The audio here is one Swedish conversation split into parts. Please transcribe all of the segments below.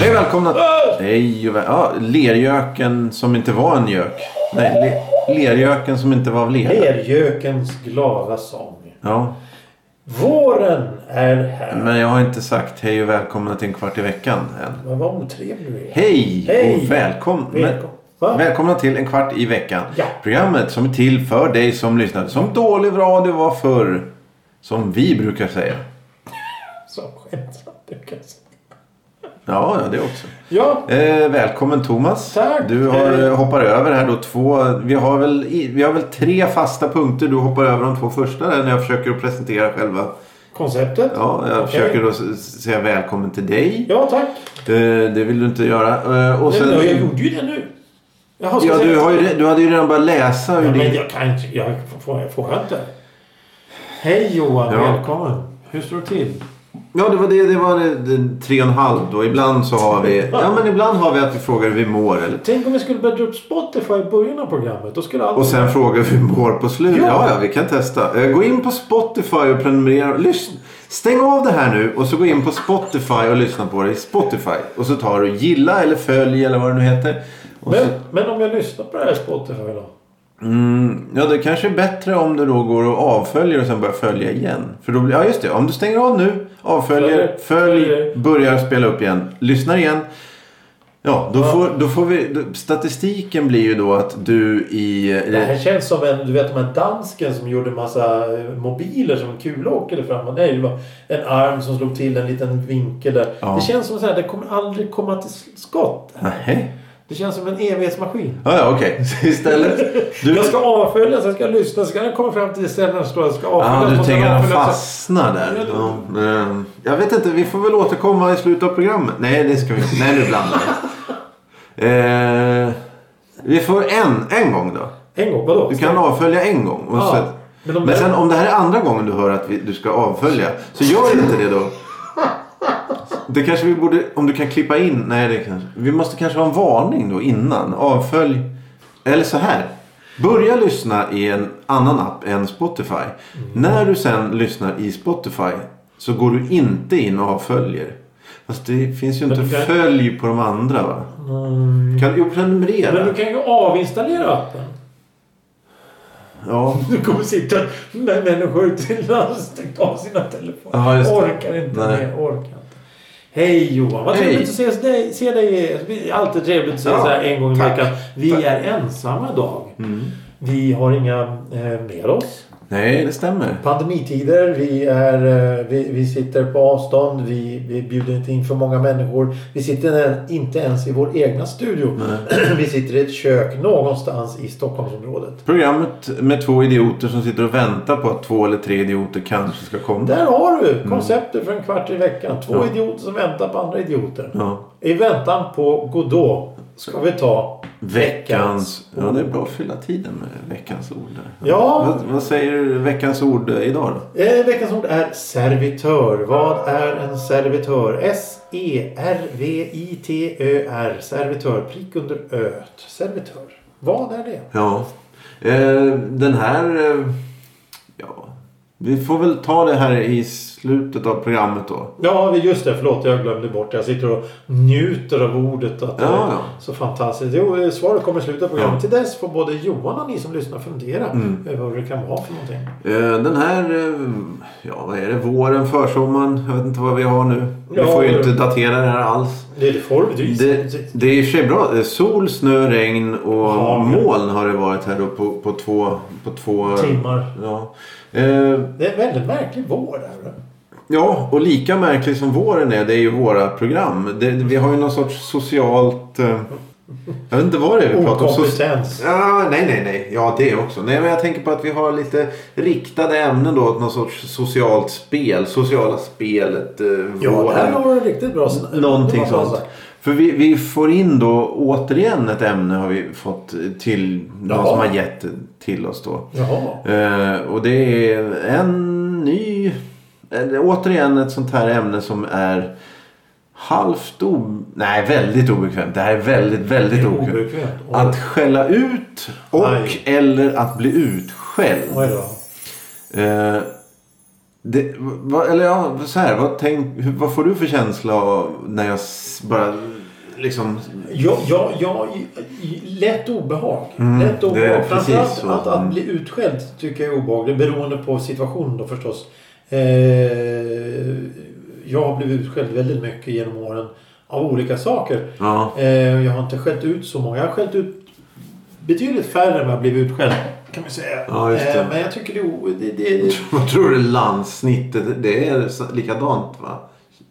Hej välkomna! Hej och väl... ja, lergöken som inte var en gök. Nej, le... lergöken som inte var av lera. Lergökens glada sång. Ja, Våren är här. men jag har inte sagt hej och välkomna till en kvart i veckan än. Men vad otrevlig du är. Hej, Hej. och välkomna. Välkom- Va? Välkomna till en kvart i veckan. Ja. Programmet som är till för dig som lyssnar. Som dålig radio var förr. Som vi brukar säga. Så skämtsamt du kan säga. Ja, det också. Ja, Eh, välkommen Thomas. Tack. Du har, eh, hoppar över här då två. Vi har, väl, vi har väl tre fasta punkter. Du hoppar över de två första där när jag försöker att presentera själva. konceptet. Ja, jag Okej. försöker då säga välkommen till dig. Ja, tack. Eh, det vill du inte göra. Eh, och Nej, sen, men jag gjorde ju det nu. Jaha, ja, du, har ju, du hade ju redan börjat läsa Ja, men din... jag kan inte. Jag får, jag får inte. Hej Johan, Ja. välkommen. Hur står det till? Ja, det var det. Det var det, tre och en halv då. Ibland så har vi... Ja, men ibland har vi att vi frågar hur vi mår. Eller, Tänk om vi skulle börja dra upp Spotify i början av programmet. Då skulle allt... och sen frågar vi hur vi mår på slutet. Ja. Ja, ja, vi kan testa. Eh, Gå in på Spotify och prenumerera. Lyssna. Stäng av det här nu och så gå in på Spotify och lyssna på det i Spotify. Och så tar du gilla eller följ eller vad det nu heter. Men, så, men om jag lyssnar på det här Spotify då? Mm, ja, det kanske är bättre om du då går och avföljer och sen börjar följa igen. För då blir, ja, just det. Om du stänger av nu, avföljer, följ, Följer. börjar spela upp igen, lyssnar igen. Ja, då, Ja. Får, då får vi... Då, statistiken blir ju då att du i... Det här känns som en, du vet de här dansken som gjorde massa eh, mobiler som kula åkade fram. Nej, det var en arm som slog till en liten vinkel där. Ja. Det känns som så här, det kommer aldrig komma till skott. Nej. Det känns som en evighetsmaskin. Ja, ja okej. Så istället... Du, Jag ska avfölja, sen ska jag lyssna, sen ska jag komma fram till det stället jag ska ja, avfölja. du och sen tänker att fastna där. Ja, Ja, jag vet inte, vi får väl återkomma i slutet av programmet. Nej, det ska vi inte. Nej, nu blandar jag. eh, Vi får en, en gång då. En gång, vadå? Du kan avfölja en gång. Ja, så, men men sen om det här är andra gången du hör att vi, du ska avfölja. Så gör inte det då. Det kanske vi borde, om du kan klippa in. Nej, det kanske. Vi måste kanske ha en varning då innan. Avfölj. Eller så här. Börja lyssna i en annan app än Spotify. Mm. När du sen lyssnar i Spotify så går du inte in och avföljer. Fast det finns ju inte kan- följ på de andra va? Mm. Kan du prenumerera? Men du kan ju avinstallera appen. Ja. Du kommer sitta med människor till stängt av sina telefoner. Det. orkar inte Nej. mer. Orkar inte. Hej Johan! Vad trevligt att se dig. Se dig. Det är alltid trevligt att se Ja, här en gång i veckan. Vi Tack. är ensamma idag. Mm. Vi har inga eh, med oss. Nej, det stämmer. Pandemitider. Vi, är, eh, vi, vi sitter på avstånd. Vi, vi bjuder inte in för många människor. Vi sitter inte ens i vår egna studio. Vi sitter i ett kök någonstans i Stockholmsområdet. Programmet med två idioter som sitter och väntar på att två eller tre idioter kanske ska komma. Där har du konceptet för en kvart i veckan. Två Ja. idioter som väntar på andra idioter. Ja. I väntan på Godot ska vi ta Veckans... Ja, det är bra att fylla tiden med veckans ord. Där. Ja. Vad, vad säger veckans ord idag då? Eh, veckans ord är servitör. Vad är en servitör? S-E-R-V-I-T-Ö-R. Servitör. Prick under öt. Servitör. Vad är det? Ja. Eh, den här... Eh, ja. Vi får väl ta det här i slutet av programmet då. Ja, just det. Förlåt, jag glömde bort det. Jag sitter och njuter av ordet. Att Ja, ja. Så fantastiskt. Jo, svaret kommer i slutet av programmet. Ja. Till dess får både Johan och ni som lyssnar fundera Mm. över vad det kan vara för någonting. Eh, den här... Eh, ja, vad är det? Våren, försommaren. Jag vet inte vad vi har nu. Vi får ju inte datera det här alls. Det är det får du. Det, det är i och för sig bra. Sol, snö, regn och Hagel. moln har det varit här då på, på två... På två Timmar. Ja. Eh, Det är en väldigt märklig vår där. ja, och lika märkligt som våren är, det är ju våra program. Det, vi har ju någon sorts socialt... Eh, jag vet inte vad det är vi pratar om. Okompetens. Ja, nej, nej, nej. Ja, det också. Nej, men jag tänker på att vi har lite riktade ämnen då. Någon sorts socialt spel. Sociala spelet. Eh, Ja, våren. det här var en riktigt bra. Någonting bra sånt. För vi, vi får in då återigen ett ämne har vi fått till någon Ja. som har gett till oss då. Jaha. Eh, och det är en ny återigen ett sånt här ämne som är halvt o... Nej, väldigt obekvämt. Det här är väldigt, väldigt är obekvämt. obekvämt. Att skälla ut och Aj. eller att bli utskälld. Oj då. Eh, det, vad, eller ja, så här, vad, tänk, vad får du för känsla av när jag bara liksom... Ja, ja, ja, lätt obehag. Mm, lätt obehag. precis Framförallt så. att, att Mm. bli utskälld tycker jag är obehagligt. Beroende på situationen då förstås. Eh, jag har blivit utskälld väldigt mycket genom åren. Av olika saker. Ja, Eh, jag har inte skällt ut så många. Jag har skällt ut betydligt färre än jag blivit utskälld. Kan man säga. Ja. Eh, men jag tycker det, är det, det, vad tror du landsnittet? Det är likadant va?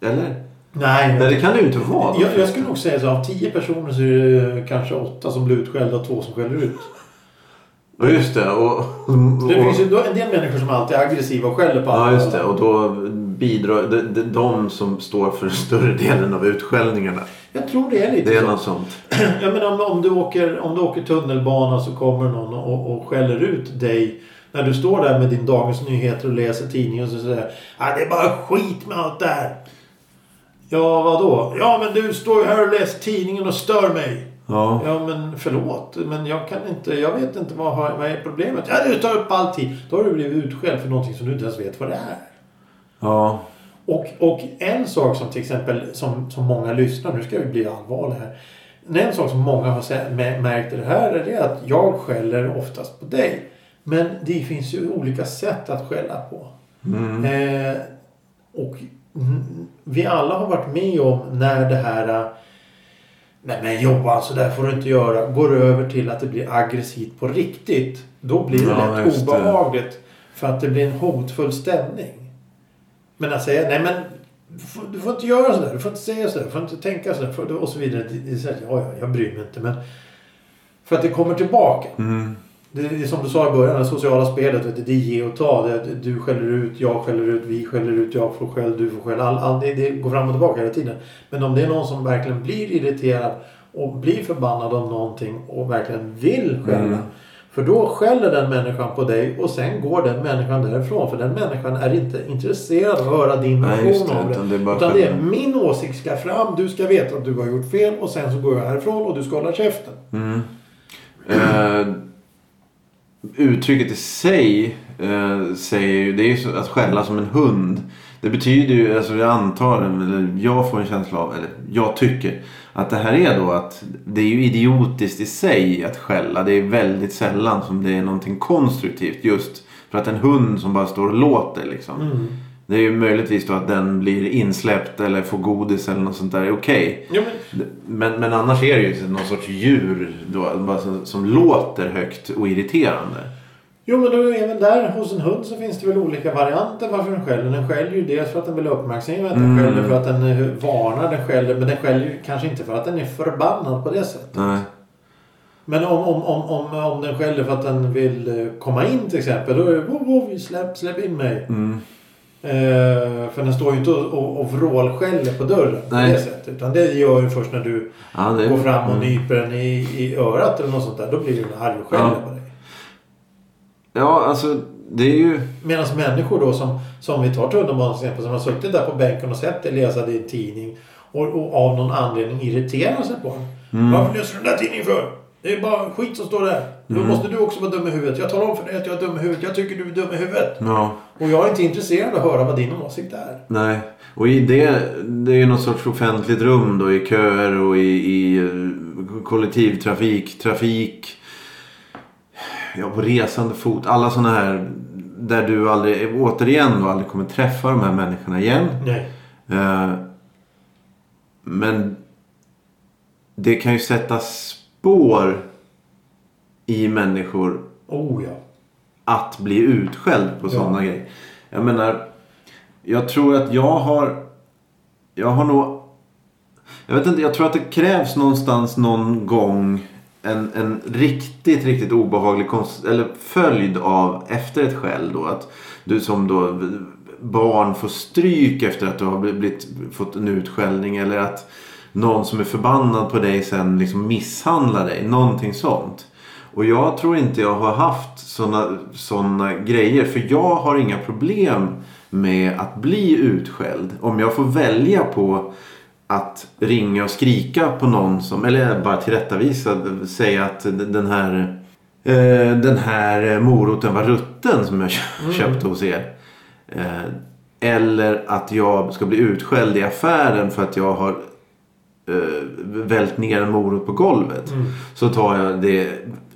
Eller? Nej. Nej, det kan det ju inte vara. Jag, jag skulle nog säga så av tio personer så är det kanske åtta som blir utskällda och två som skäller ut. Ja, just det. Och, och, Det finns ju en del människor som alltid är aggressiva och skäller på Ja, andra. just det. Och då bidrar de, de, de som står för större delen av utskällningarna. Jag tror det är lite Det är så. något sånt. Jag menar om, om, du åker, om du åker tunnelbana så kommer någon och, och skäller ut dig. När du står där med din Dagens Nyheter och läser tidningen och så säger ah, det är bara skit med allt det här. Ja, vadå? Ja, men du står ju här och läser tidningen och stör mig. Ja. Ja, men förlåt. Men jag kan inte. Jag vet inte vad, vad är problemet. Ja, du tar upp all tid. Då har du blivit utskälld för någonting som du inte ens vet vad det är. Ja. Och, och en sak som till exempel som, som många lyssnar, nu ska vi bli allvarliga här. En sak som många har märkt i det här är det att jag skäller oftast på dig. Men det finns ju olika sätt att skälla på. Mm. Eh, och vi alla har varit med om när det här eh, Nej men Johan, så där får du inte göra. Går över till att det blir aggressivt på riktigt. Då blir det Ja, lätt obehagligt. För att det blir en hotfull stämning. Men att säga nej men du får, du får inte göra sådär. Du får inte säga sådär. Du får inte tänka sådär. Och så vidare. Det, är så här, ja, ja, jag bryr mig inte. Men för att det kommer tillbaka. Mm. Det är som du sa i början, det sociala spelet. Vet du, det är ge och ta. Det är, du skäller ut, jag skäller ut, vi skäller ut, jag får skäll, du får skäll. All, all, det, det går fram och tillbaka hela tiden. Men om det är någon som verkligen blir irriterad och blir förbannad av någonting och verkligen vill skälla. Mm. För då skäller den människan på dig och sen går den människan därifrån. För den människan är inte intresserad av att höra din version av det. utan det är utan det är min åsikt ska fram. Du ska veta att du har gjort fel och sen så går jag härifrån och du ska hålla käften. Mm. Eh, uttrycket i sig eh, säger ju, det är ju att skälla som en hund. Det betyder ju, alltså jag antar, eller jag får en känsla av, eller jag tycker att det här är då att det är ju idiotiskt i sig att skälla. Det är väldigt sällan som det är någonting konstruktivt just för att en hund som bara står och låter liksom. Mm. Det är ju möjligtvis då att den blir insläppt eller får godis eller något sånt där. Okej. Ja, men, Men, men annars är det ju någon sorts djur då, som låter högt och irriterande. Jo men då även där hos en hund så finns det väl olika varianter varför den skäller. Den skäller ju dels för att den vill uppmärksamhet. Den Mm. skäller för att den eh, varnar. Den skäller. Men den skäller kanske inte för att den är förbannad på det sättet. Nej. Men om, om, om, om, om den skäller för att den vill eh, komma in till exempel. Då är det wow, wow, släpp, släpp in mig. Mm. Eh, för den står ju inte och, och, och vrålskäller på dörren på Nej. det sättet. Utan det gör ju först när du Ja, går fram och mm. nyper den i, i örat eller något sånt där. Då blir den arg och skäller Ja. på dig. Ja, alltså det är ju... Medan människor då som, som vi tar tunnelbanan till exempel, som har suttit där på bänken och sett dig läsa din tidning och, och av någon anledning irriterar sig på den. Mm. Varför läser du den där tidningen för? Det är bara skit som står där. Då Mm. måste du också vara dum i huvudet. Jag talar om för dig att jag är dum i huvudet. Jag tycker du är dum i huvudet. Ja, Och jag är inte intresserad av att höra vad din åsikt är. nej. Och i det, det är ju någon sorts offentligt rum då i köer och i, i eh, kollektivtrafik, trafik. Ja, på resande fot. Alla sådana här där du aldrig, återigen då aldrig kommer träffa de här människorna igen. Nej. Eh, Men det kan ju sätta spår i människor Oh ja. att bli utskälld på Ja. sådana grejer. Jag menar, jag tror att jag har... Jag har nog... Jag vet inte, jag tror att det krävs någonstans någon gång en, en riktigt, riktigt obehaglig konst, eller följd av efter ett skäll då. Att du som då barn får stryk efter att du har blivit, fått en utskällning. Eller att någon som är förbannad på dig sen liksom misshandlar dig. Någonting sånt. Och jag tror inte jag har haft sådana såna grejer. För jag har inga problem med att bli utskälld. Om jag får välja på att ringa och skrika på någon som, eller bara tillrättavisa, säga att den här eh, den här moroten var rutten som jag kö- köpte hos er. Eh, eller att jag ska bli utskälld i affären för att jag har eh, vält ner en morot på golvet. Så tar jag det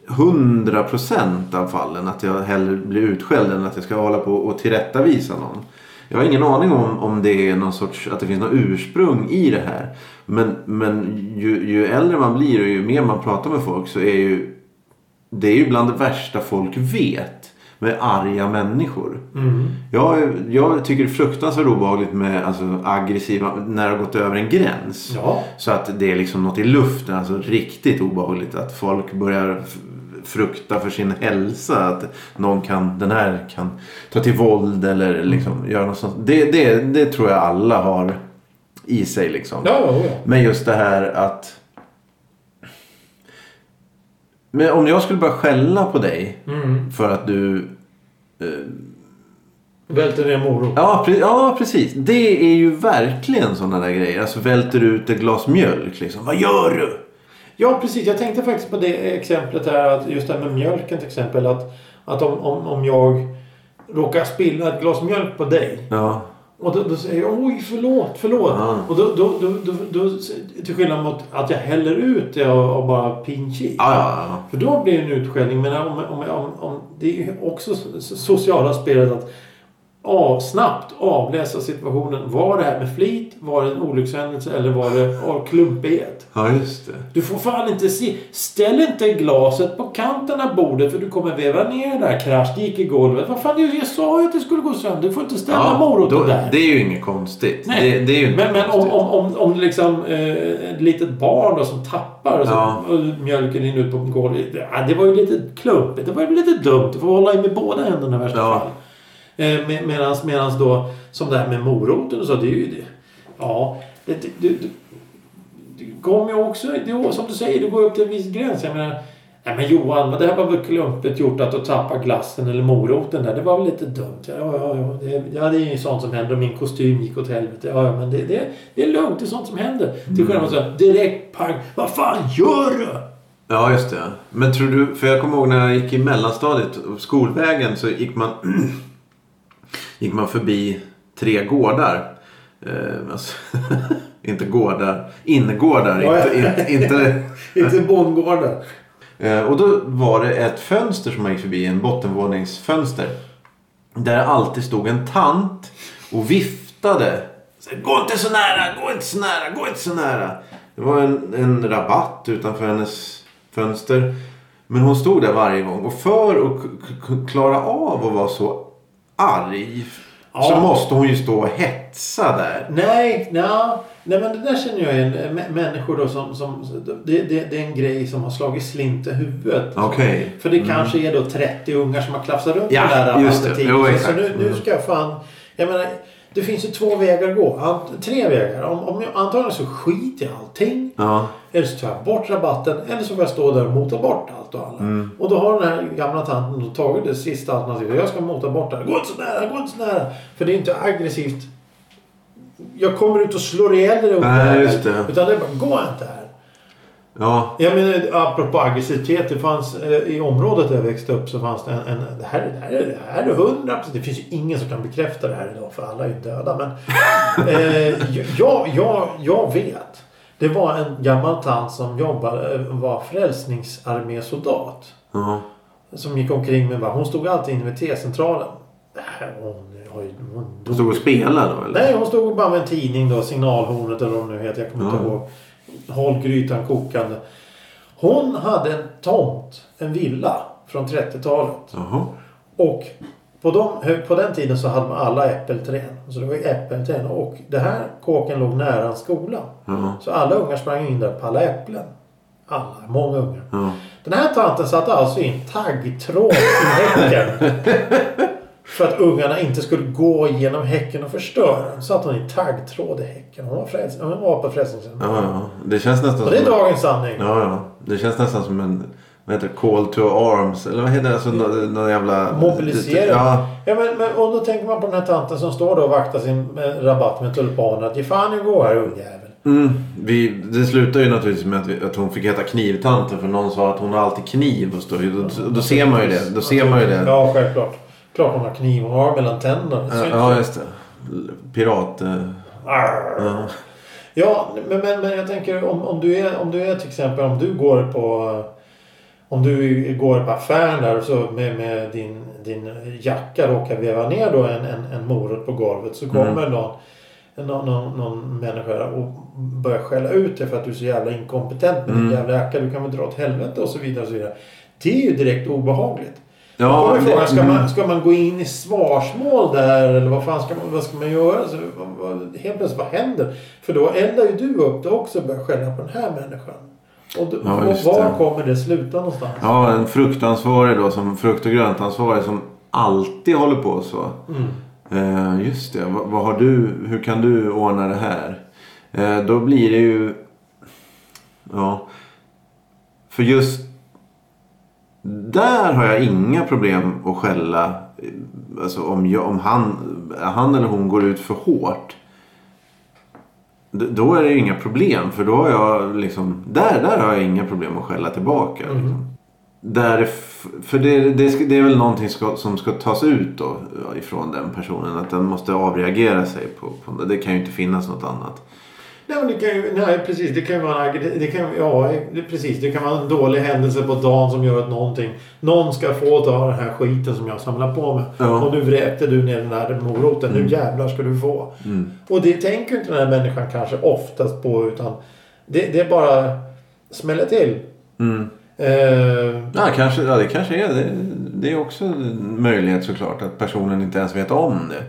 100% av fallen att jag hellre blir utskälld än att jag ska hålla på och tillrättavisa någon. Jag har ingen aning om, om det är någon sorts, att det finns något ursprung i det här. Men, men ju, ju äldre man blir och ju mer man pratar med folk så är ju det är ju bland det värsta folk vet. Med arga människor. Jag, jag tycker det är fruktansvärt obehagligt med alltså, aggressiva, när det har gått över en gräns. Ja. Så att det är liksom något i luften. Alltså riktigt obehagligt. Att folk börjar frukta för sin hälsa. Att någon kan, den här kan ta till våld eller liksom göra något sånt. Det, det, det tror jag alla har i sig liksom. Ja, ja, ja. Men just det här att... Men om jag skulle börja skälla på dig Mm. för att du... Välter ner morot. Ja, pre- ja, precis. Det är ju verkligen sådana där grejer. Alltså välter ut ett glas mjölk liksom. Vad gör du? Ja, precis. Jag tänkte faktiskt på det exemplet här. Att just det här med mjölken till exempel. Att, att om, om, om jag råkar spilla ett glas mjölk på dig. Ja, Och då, då säger jag oj förlåt, förlåt. Ja. Och då, då, då, då, då, till skillnad mot att jag häller ut det och, och bara pinch i. ja, ja. För då blir det en utskällning. Men om, om, om, om, det är också so- sociala spelet att av, snabbt avläsa situationen. Var det här med flit? Var det en olyckshändelse? Eller var det av klumpighet? Ja, just det. Du får fan inte se. Ställ inte glaset på kanten av bordet för du kommer veva ner det där. Krasch, det gick i golvet. Vad fan, jag sa ju att det skulle gå sönder. Du får inte ställa Ja, moroten där. det är ju inget konstigt. Nej. Det, det är ju inte Men, men om, konstigt. om, om, om det liksom eh, ett litet barn då, som tappar och, så, Ja. och mjölken rinner ut på golvet. Ja, det var ju lite klumpigt. Det var ju lite dumt. Du får hålla i med båda händerna i värsta Ja. fall. Eh, med, medans, medans då, som det här med moroten och så. Det är ju det. Ja, det, det, det, det, kommer ju också, det, som du säger, det går upp till en viss gräns. Jag menar, Nej men Johan, men det här var väl klumpigt gjort att du tappade glassen eller moroten där. Det var väl lite dumt. Ja, ja, ja. Det, ja, det är ju sånt som händer. Och min kostym gick åt helvete. Ja, ja men det, det, det är lugnt. Det är sånt som händer. Till skillnad från så här, direkt pang. Vad fan gör du? Ja, just det. Men tror du... För jag kommer ihåg när jag gick i mellanstadiet. Skolvägen så gick man... gick man förbi tre gårdar. Eh, alltså, inte gårdar. Innergårdar. Ja, ja. Inte, inte, inte, bondgården. Eh, Och då var det ett fönster som man gick förbi, en bottenvåningsfönster. Där alltid stod en tant och viftade. Så, gå inte så nära, gå inte så nära, gå inte så nära. Det var en, en rabatt utanför hennes fönster. Men hon stod där varje gång. Och för att klara av att vara så arg. Ja. Så måste hon ju stå och hetsa där. Nej, nja, nej men det där känner jag igen. Mä- Människor då som... som det, det, det är en grej som har slagit slint i huvudet. Okej. För det kanske är då 30 ungar som har klafsat runt Ja, på det där just det. Jo, så, så nu, nu Mm. ska jag fan... Jag menar, det finns ju två vägar att gå. Tre vägar. Om, om jag, antagligen så skiter jag i allting. Ja. Eller så tar jag bort rabatten. Eller så får jag stå där och mota bort allt och alla. Mm. Och då har den här gamla tanten då tagit det sista alternativet. Jag ska mota bort det. här. Gå inte så nära, gå inte så nära. För det är inte aggressivt. Jag kommer ut och slår ihjäl dig. Nej, just det. Utan det är bara, gå inte här. Ja. Jag menar, apropå aggressivitet. Det fanns, eh, I området där jag växte upp så fanns det en... en det, här, det, här, är- det här är hundra procent. Det finns ju ingen som kan bekräfta det här idag för alla är ju döda. Men eh, jag, jag, jag vet. Det var en gammal tant som jobbade, eh, var frälsningsarmésoldat. ja. Som gick omkring med hon stod alltid inne vid T-centralen. Hon, stod och spelade då eller? Nej, hon stod bara med en tidning då. Signalhornet eller vad det nu heter. Jag kommer inte Ja. ihåg. Håll grytan kokande. Hon hade en tomt, en villa från 30-talet. Jaha. Och på, de, på den tiden så hade man alla äppelträd. Så det var ju äppelträd. Och det här kåken låg nära en skola. Ja. Så alla ungar sprang in där på alla äpplen. Alla, många ungar. Ja. Den här tanten satte alltså in taggtråd i häcken. För att ungarna inte skulle gå igenom häcken och förstöra den. Satte hon in taggtråd i häcken. Hon var, fräls- hon var på frälsningsarmén. Ja, ja. Det känns nästan Och det är som... dagens sanning. Ja, ja. Det känns nästan som en vad heter det? Call to arms. Eller vad heter det? Alltså, någon, någon jävla... Mobilisera. Ja. Ja, men, men, och då tänker man på den här tanten som står då och vaktar sin eh, rabatt med tulpaner. Att ge fan i gå här ungjävel. Mm, vi, det slutar ju naturligtvis med att, vi, att hon fick heta knivtanten för någon sa att hon har alltid kniv. Och stå, då, då ser man ju det. Då ser man ju det. Ja, självklart. Klart hon har kniv. Hon har mellan tänderna. Ja, ja ju. just det. Pirat... eh. Ja. Ja, men, men, men jag tänker om, om, du är, om du är till exempel om du går på om du går på affären där och så med, med din, din jacka råkar veva ner då en, en, en morot på golvet så kommer någon, någon, någon, någon människa och börjar skälla ut dig för att du är så jävla inkompetent med din jävla jacka. Du kan väl dra åt helvete och så vidare. Och så vidare. Det är ju direkt obehagligt. Ja, är frågan, ska, mm. man, ska man gå in i svarsmål där eller vad fan ska man, vad ska man göra? Så, vad, vad, helt plötsligt, vad händer? För då eldar ju du upp det också och börjar skälla på den här människan. Och, då, Ja, och var det. kommer det sluta någonstans? Ja, en fruktansvarig då som frukt och gröntansvarig som alltid håller på så. Mm. Eh, just det. Vad, vad har du, hur kan du ordna det här? Eh, då blir det ju... Ja. För just där har jag inga problem att skälla. Alltså om, jag, om han, han eller hon går ut för hårt. Då är det inga problem. För då har jag liksom... Där, där har jag inga problem att skälla tillbaka. Liksom. Där, för det, det, det är väl någonting ska, som ska tas ut då ifrån den personen. Att den måste avreagera sig på, på. Det kan ju inte finnas något annat. Nej, men det kan ju, nej precis. Det kan ju vara, det, det kan, ja, det, precis. Det kan vara en dålig händelse på dagen som gör att någonting. Någon ska få ta den här skiten som jag samlar på mig. Ja. Och nu vräkte du ner den där moroten. Nu jävlar ska du få. Och det tänker inte den här människan kanske oftast på. Utan det, det är bara smäller till. Mm. Eh, Ja, kanske, ja, det kanske är det. Det är också en möjlighet såklart att personen inte ens vet om det.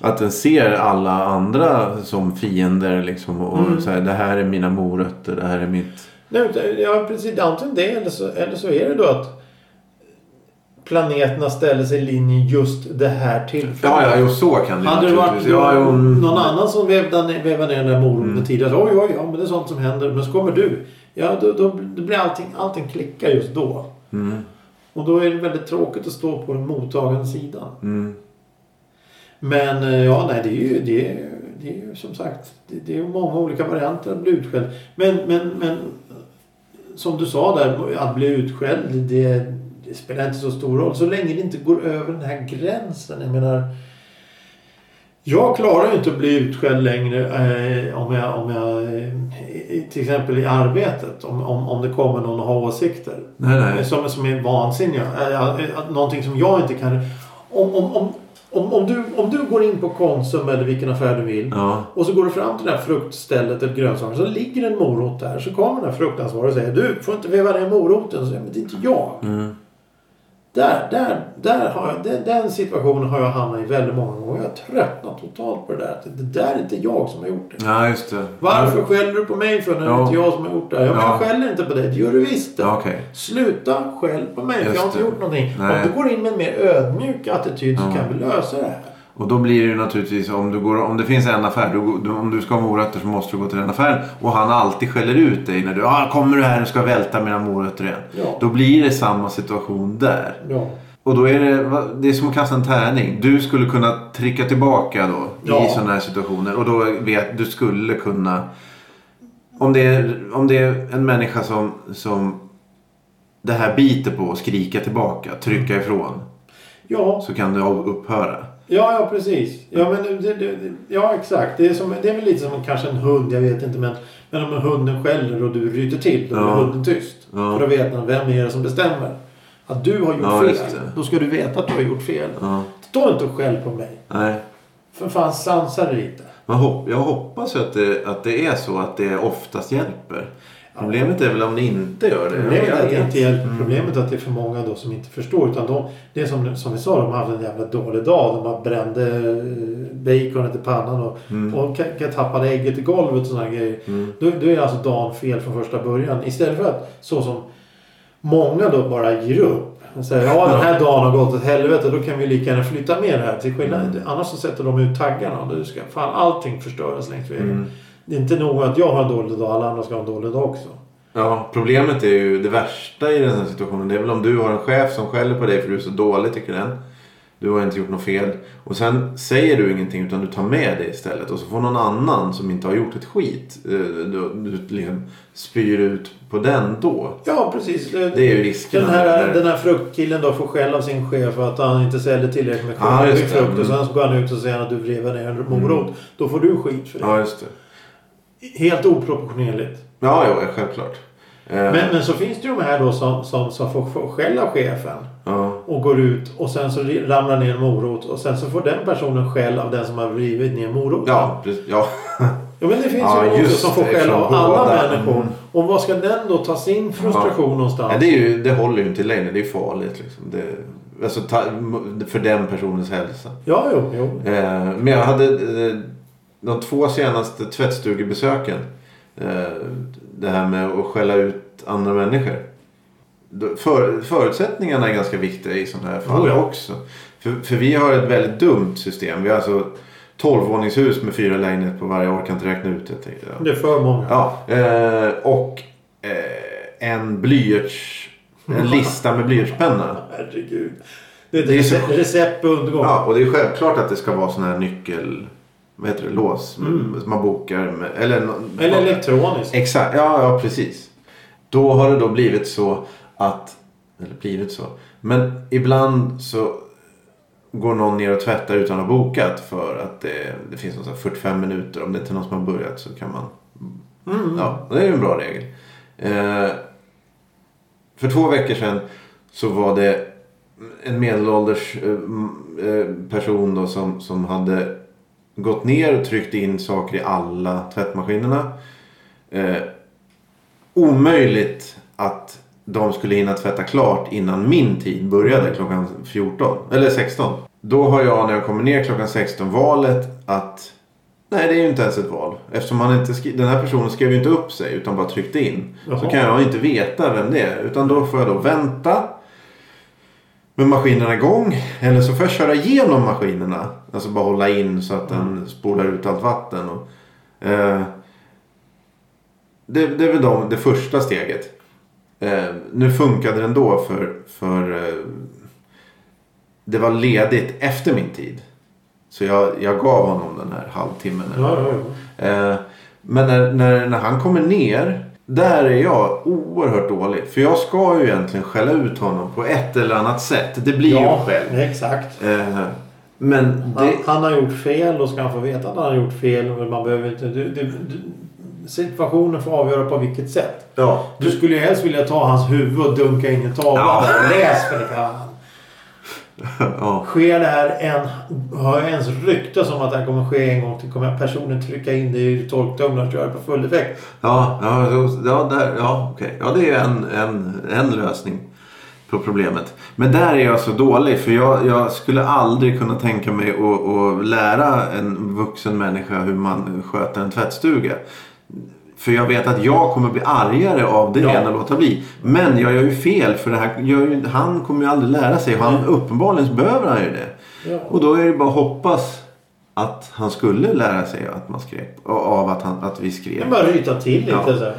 Att den ser alla andra som fiender liksom. Och så här, det här är mina morötter, det här är mitt... nej, utan- ja, precis. Antingen det eller så, eller så är det då att planeterna ställer sig i linje just det här tillfället. Ja, ja, så kan det Hade det varit ja, jo, mm. någon annan som vävde ner, vävade ner den där moroten tidigare. Oj, oj, ja, men det är sånt som händer. Men så kommer du. Ja, då, då, då blir allting, allting klickar just då. Mm. Och då är det väldigt tråkigt att stå på den mottagande sidan. Mm. Men eh, ja, nej, det är ju, det är, det är ju som sagt. Det, det är många olika varianter att bli utskälld. Men, men, men som du sa där, att bli utskälld. Det, det spelar inte så stor roll. Så länge det inte går över den här gränsen. Jag menar. Jag klarar ju inte att bli utskälld längre eh, om jag, om jag eh, till exempel i arbetet. Om, om, om det kommer någon och har åsikter. Nej, nej. Som, som är vansinniga. Eh, eh, Någonting som jag inte kan... Om, om, om, om, om, du, om du går in på Konsum eller vilken affär du vill. Ja. Och så går du fram till det här fruktstället eller grönsaker. Så ligger en morot där. Så kommer den här fruktansvariga och säger Du får inte veva ner moroten. Så säger men det är inte jag. Mm. Där, där, där har jag, den, den situationen har jag hamnat i väldigt många gånger. Jag har tröttnat totalt på det där. Det där är inte jag som har gjort det. Ja, just det. Varför skäller du på mig för när det Ja. är inte jag som har gjort det? Ja, men jag skäller inte på dig. Det gör du visst. Ja, okej. Sluta skäll på mig för jag har inte det. gjort någonting. Nej. Om du går in med en mer ödmjuk attityd så kan vi lösa det här. Och då blir det ju naturligtvis om, du går, om det finns en affär. Du, du, om du ska ha morötter så måste du gå till den affären. Och han alltid skäller ut dig när du ah, kommer du här och ska välta mina morötter igen. Ja. Då blir det samma situation där. Ja. Och då är det, det är som att kasta en tärning. Du skulle kunna trycka tillbaka då i Ja. sådana här situationer. Och då vet du skulle kunna. Om det är, om det är en människa som, som det här biter på och skrika tillbaka, trycka Mm. ifrån. Ja, Så kan av- upphöra. Ja, ja precis. Ja, men det, det, ja exakt. Det är, som, det är väl lite som kanske en hund, jag vet inte. Men, men om hunden skäller och du ryter till, då blir Ja. hunden tyst. Ja. För då vet man vem är det som bestämmer. Att du har gjort Ja, fel. Då ska du veta att du har gjort fel. Ja. Stå inte och skäll på mig. Nej. För fan, sansa dig lite. Hopp, jag hoppas att det, att det är så att det oftast hjälper. Problemet är väl om det inte gör det. Problemet är att det inte hjälper. Problemet är att det är för många då som inte förstår. Utan de, det är som, som vi sa, de har haft en jävla dålig dag. De har brände eh, baconet i pannan och, och ka- ka- tappade ägget i golvet och sådana grejer. Då, då är alltså dagen fel från första början. Istället för att så som många då bara ger upp. Och säger ja den här dagen har gått åt helvete. Då kan vi lika gärna flytta med det här. Till skillnad, Annars så sätter de ut taggarna. Och då ska fan allting förstöras längs vägen. Det är inte nog att jag har en dålig dag. Alla andra ska ha en dålig dag också. Ja, problemet är ju det värsta i den här situationen. Det är väl om du har en chef som skäller på dig för du är så dålig tycker den. Du har inte gjort något fel. Och sen säger du ingenting utan du tar med det istället. Och så får någon annan som inte har gjort ett skit. eh, Du, du liksom spyr ut på den då. Ja, precis. Det är ju risken. Den här, Där. den här fruktkillen då får skäll av sin chef för att han inte säljer tillräckligt med det. frukt. Och Mm. sen så går han ut och säger att du vriver ner en morot. Då får du skit för det. Ja, just det. Helt oproportionerligt. Ja, jo, självklart. Eh, Men, men så finns det ju de här då som, som, som får, skäll av chefen. ja. Och går ut och sen så ramlar ner en morot. Och sen så får den personen skäll av den som har vrivit ner moroten. Ja, precis. Ja. Ja, men det finns Ja, ju också som får skäll av alla båda. människor. Mm. Och vad ska den då ta sin frustration någonstans? Ja, det, är ju, det håller ju inte längre. Det är farligt. Liksom. Det, alltså, för den personens hälsa. Ja, jo, jo. Eh, men jag hade eh, de två senaste tvättstugebesöken. Eh, det här med att skälla ut andra människor. För, förutsättningarna är ganska viktiga i sådana här fall Oh ja. också. För, för vi har ett väldigt dumt system. Vi har alltså 12-våningshus med fyra lägenheter på varje år. Kan inte räkna ut det. Ja. Det är för många. Ja, eh, och eh, en blyerts... En lista med blyertspenna. Herregud. Det är Det är recept, på undergång. Ja, och det är självklart att det ska vara sån här nyckel... Vad heter det? Lås. Som man bokar med. Eller, Mm. Eller elektroniskt. Exakt, ja, ja precis. Då har det då blivit så att... Eller blivit så. Men ibland så går någon ner och tvättar utan att ha bokat. För att det, det finns någon sån här 45 minuter. Om det inte är någon som har börjat så kan man... Mm. Ja, det är ju en bra regel. Eh, för två veckor sedan så var det en medelålders eh, eh, person då som, som hade gått ner och tryckt in saker i alla tvättmaskinerna. Eh, omöjligt att de skulle hinna tvätta klart innan min tid började klockan 14. Eller 16. Då har jag när jag kommer ner klockan 16 valet att Nej, det är ju inte ens ett val. Eftersom han inte skri- den här personen skrev ju inte upp sig utan bara tryckte in. Så Jaha. kan jag inte veta vem det är. Utan då får jag då vänta med maskinerna igång. Eller så får jag köra igenom maskinerna. Alltså bara hålla in så att den spolar ut allt vatten. Och, eh, det, det är väl de, det första steget. Eh, nu funkade den då för, för eh, det var ledigt efter min tid. Så jag, jag gav honom den här halvtimmen. Ja, det ja, ja. Eh, men när, när, när han kommer ner. Där är jag oerhört dålig. För jag ska ju egentligen skälla ut honom på ett eller annat sätt. Det blir ja, ju själv. exakt. Eh, men Han, det... han har gjort fel. Då ska han få veta att han har gjort fel. Men man behöver inte... Du, du, du, situationen får avgöra på vilket sätt. Ja. Du skulle ju helst vilja ta hans huvud och dunka in i tavlan. Ja. Läs för det fan. ja. Sker det här en... Har jag ens ryktas om att det här kommer ske en gång till kommer jag personligen trycka in det i torktumlaren och köra på full effekt. Ja, ja, ja, där, ja okej. Ja, det är en, en, en lösning på problemet. Men där är jag så dålig för jag, jag skulle aldrig kunna tänka mig att, att lära en vuxen människa hur man sköter en tvättstuga. För jag vet att jag kommer bli argare av det Ja. än att låta bli. Men jag gör ju fel för det här ju, han kommer ju aldrig lära sig. Han, uppenbarligen så behöver han ju det. Ja. Och då är det bara att hoppas att han skulle lära sig att man skrev. Av att, han, att vi skrev. Jag bara ryta till lite Ja. så här.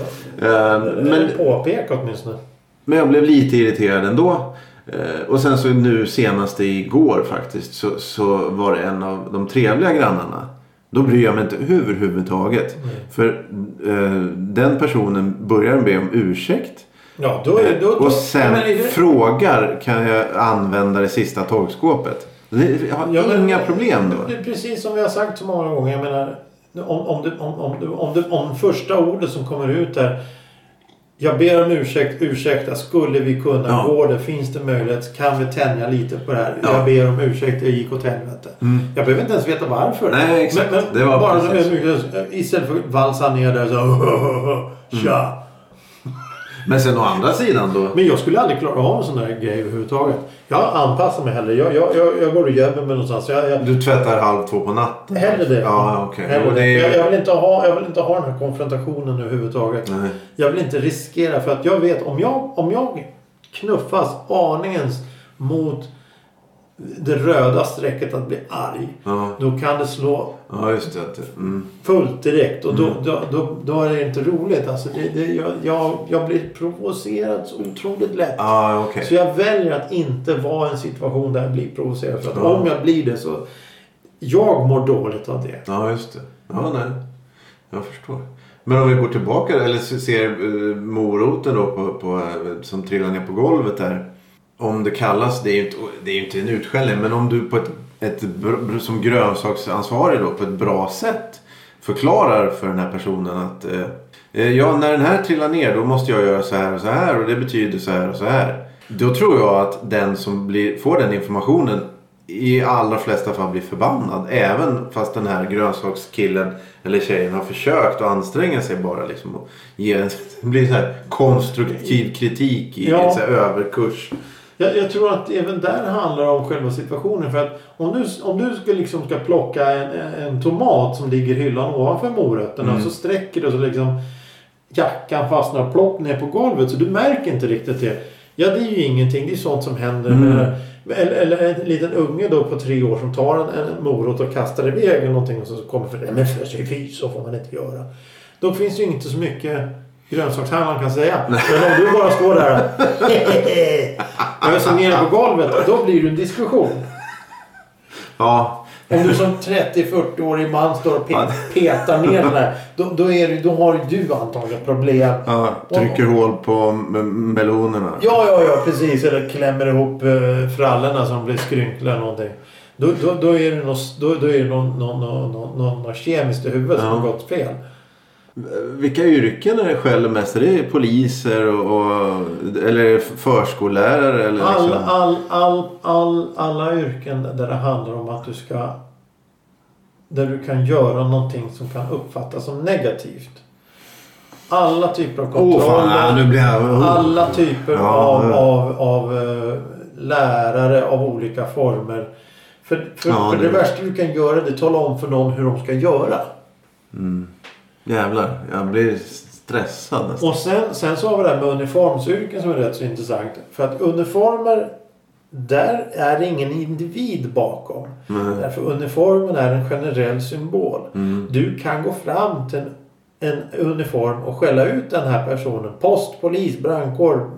Men... men, Påpeka åtminstone. men jag blev lite irriterad ändå. Eh, Och sen så nu senast igår faktiskt så, så var det en av de trevliga grannarna. Då bryr jag mig inte överhuvudtaget. För eh, den personen börjar be om ursäkt. Ja, då, är- då, då, och sen är det- frågar kan jag använda det sista torkskåpet. Jag har Ja, men- inga problem då. Det är precis som vi har sagt så många gånger. Jag menar, om, om, det, om, om, om, det, om första ordet som kommer ut där. Jag ber om ursäkt, ursäkta, skulle vi kunna Ja. gå det? Finns det möjlighet? Kan vi tänja lite på det här? Ja. Jag ber om ursäkt, jag gick åt helvete. Jag behöver inte ens veta varför. Nej, exakt. Men, men Det var bara precis. istället för att valsa ner där så Tja. Men sen å andra sidan då. Men jag skulle aldrig klara av en sån där grej överhuvudtaget. Jag anpassar mig hellre. Jag, jag, jag, jag går och gömmer mig någonstans. Jag, jag, Du tvättar halv två på natten. Hellre det. Ja, okej. Hellre det. det är- Jag, jag, vill inte ha, jag vill inte ha den här konfrontationen överhuvudtaget. Nej. Jag vill inte riskera för att jag vet om jag, om jag knuffas aningens mot det röda strecket att bli arg. Ja, Då kan det slå ja just det. Mm. fullt direkt och då, Mm. då, då, då är det inte roligt. Alltså det, det, jag, jag, jag blir provocerad så otroligt lätt. Ja, okej. Så jag väljer att inte vara i en situation där jag blir provocerad. För att Ja. om jag blir det så... Jag mår dåligt av det. Ja, just det. Ja, nej. Jag förstår. Men om vi går tillbaka eller ser eh, moroten då på, på, eh, som trillar ner på golvet där. Om det kallas, det är ju inte, det är inte en utskällning, men om du på ett, ett, som grönsaksansvarig då på ett bra sätt förklarar för den här personen att eh, eh, ja, när den här trillar ner då måste jag göra så här och så här och det betyder så här och så här. Då tror jag att den som blir, får den informationen i allra flesta fall blir förbannad. Även fast den här grönsakskillen eller tjejen har försökt att anstränga sig bara liksom. Och ge en, det blir så här konstruktiv kritik i Ja. en så överkurs. Jag, jag tror att även där handlar det om själva situationen. För att om du, om du ska, liksom ska plocka en, en tomat som ligger i hyllan ovanför morötterna Mm. så sträcker du så liksom jackan fastnar plopp ner på golvet. Så du märker inte riktigt det. Ja, det är ju ingenting. Det är sånt som händer. Mm. Med, eller, eller en liten unge då på tre år som tar en, en morot och kastar iväg eller någonting och så kommer för det. Men för sig fy, så får man inte göra. Då finns det ju inte så mycket grönsakshandlaren kan säga. Men om du bara står där och öser ner på golvet. Då blir det en diskussion. Ja, Om du som 30-40-årig man står och pe- petar ner den här. Då, då, är det, då har du antagligen problem. ja trycker hål på melonerna. Ja, ja, ja, precis. Eller klämmer ihop eh, frallorna de blir skrynkliga eller någonting. Då, då, då är det något, då, då är det någon, någon, någon, någon, någon, kemiskt i huvudet som Ja. har gått fel. Vilka yrken är det skäller mest? Är det poliser och, och, eller förskollärare? Eller All, liksom? all, all, all, alla yrken där det handlar om att du ska... Där du kan göra någonting som kan uppfattas som negativt. Alla typer av kontroller. fan, nu blir jag... oh. Alla typer Ja, av, av, av eh, lärare av olika former. För, för, Ja, för det, det- värsta du kan göra det är att tala om för någon hur de ska göra. Jävlar, jag blir stressad nästan. Och sen, sen så har vi det här med uniformsyrken som är rätt så intressant. För att uniformer, där är det ingen individ bakom. Nej. Därför uniformen är en generell symbol. Mm. Du kan gå fram till en, en uniform och skälla ut den här personen. Post, polis, brandkår,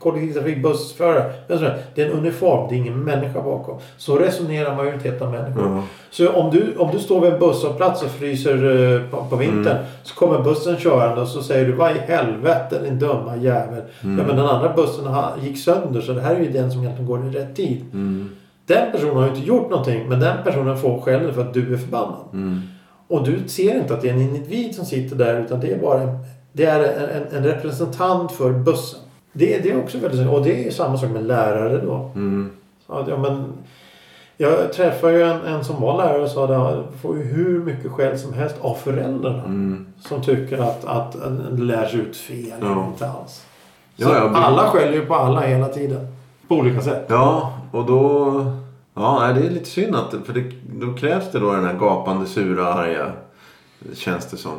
kollektivtrafik, bussförare. vem som helst. Det är en uniform, det är ingen människa bakom. Så resonerar majoriteten av människor. Ja. Så om du, om du står vid en busshållplats och fryser eh, på, på vintern. Mm. Så kommer bussen körande och så säger du vad i helvete din dumma jävel. Mm. Ja men den andra bussen gick sönder så det här är ju den som egentligen går i rätt tid. Mm. Den personen har ju inte gjort någonting men den personen får skäll för att du är förbannad. Mm. Och du ser inte att det är en individ som sitter där utan det är bara en, det är en, en, en representant för bussen. Det, det är också väldigt Och det är samma sak med lärare då. Mm. Att, ja, men, jag träffade ju en, en som var lärare och sa att han får ju hur mycket skäll som helst av föräldrarna. Mm. Som tycker att, att det lärs ut fel. Ja. Inte alls. Ja, Så ja, men- alla skäller ju på alla hela tiden. På olika sätt. Ja, och då... Ja, det är lite synd att... För det, då krävs det då den här gapande, sura, arga. Känns det som.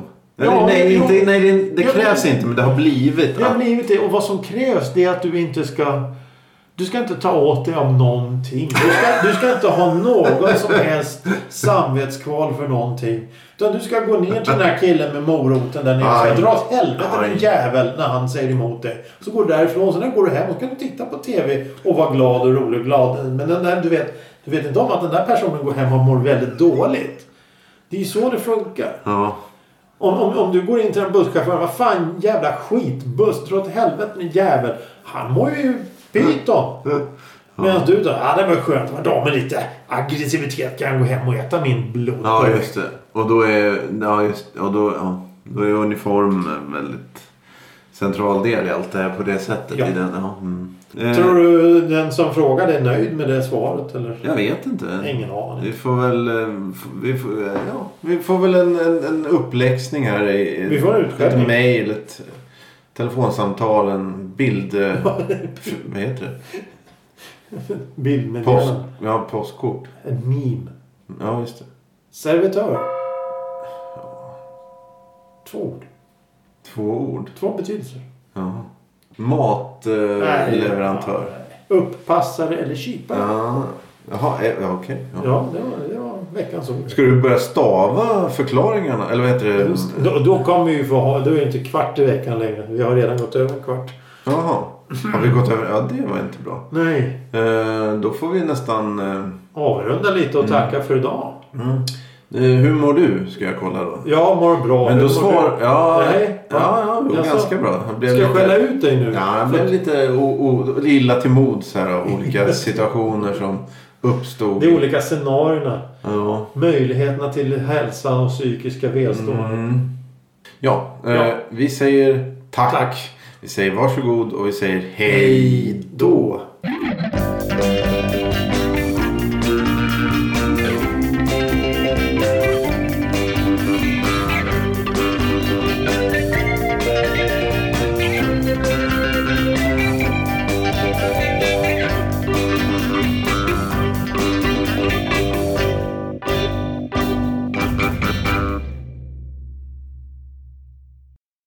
Ja, nej, inte, nej, det, det Ja, krävs men- inte, men det har blivit. Det har blivit det. Och vad som krävs det är att du inte ska... Du ska inte ta åt dig av någonting. Du ska, du ska inte ha någon som helst samvetskval för någonting. Utan du ska gå ner till den här killen med moroten där nere och säga dra åt helvete Aj. jävel när han säger emot dig. Så går du därifrån. Sen går du hem och kan du titta på TV och vara glad och rolig och glad. Men den där, du, vet, du vet inte om att den där personen går hem och mår väldigt dåligt. Det är ju så det funkar. Ja. Om, om, om du går in till en busschaufför. Vad fan jävla skitbuss. Dra åt helvete din jävel. Han mår ju pyton. Medan du då. Ja det var skönt. Vad då med lite aggressivitet kan jag gå hem och äta min blod. ja, just det. Och då är... Ja, just, och då, ja, då är uniform väldigt central del i allt det här på det sättet. Ja. I den, ja. Mm. Eh, Tror du den som frågade är nöjd med det svaret eller? Jag vet inte. Ingen aning. Vi får väl, eh, vi får, eh, ja, vi får väl en, en, en uppläxning här. I, Vi får en utskällning. Ett mejl, ett telefonsamtal, en bild... vad heter det? Post, Bildmeddelande. ja, postkort. En meme. Ja, just det. Servitör. Två ord. Två ord. Två betydelser. Ja. Matleverantör. Upppassare eller kypare. Ja. Jaha, eh, ja, okej. ja. Ja, det var, det var veckans ord. Ska du börja stava förklaringarna? Eller vad heter det? Då, då kommer vi få ha, då är det inte kvart i veckan längre. Vi har redan gått över en kvart. Jaha. Har vi gått över? Ja, det var inte bra. Nej. Eh, då får vi nästan... Eh, Avrunda lite och tacka för idag. eh, hur mår du? Ska jag kolla då. Jag mår bra. Men då mår svar... du? Ja, Nej. ja, ja, jo, Jaså? ganska bra. Jag Ska jag lite- skälla ut dig nu? Ja, jag blev lite o, o, illa till mods här av olika situationer som uppstod. Det är olika scenarierna. Ja. Möjligheterna till hälsan och psykiska välstånd. Mm. Ja, eh, Ja. vi säger tack. Tack. Vi säger varsågod och vi säger Hej då.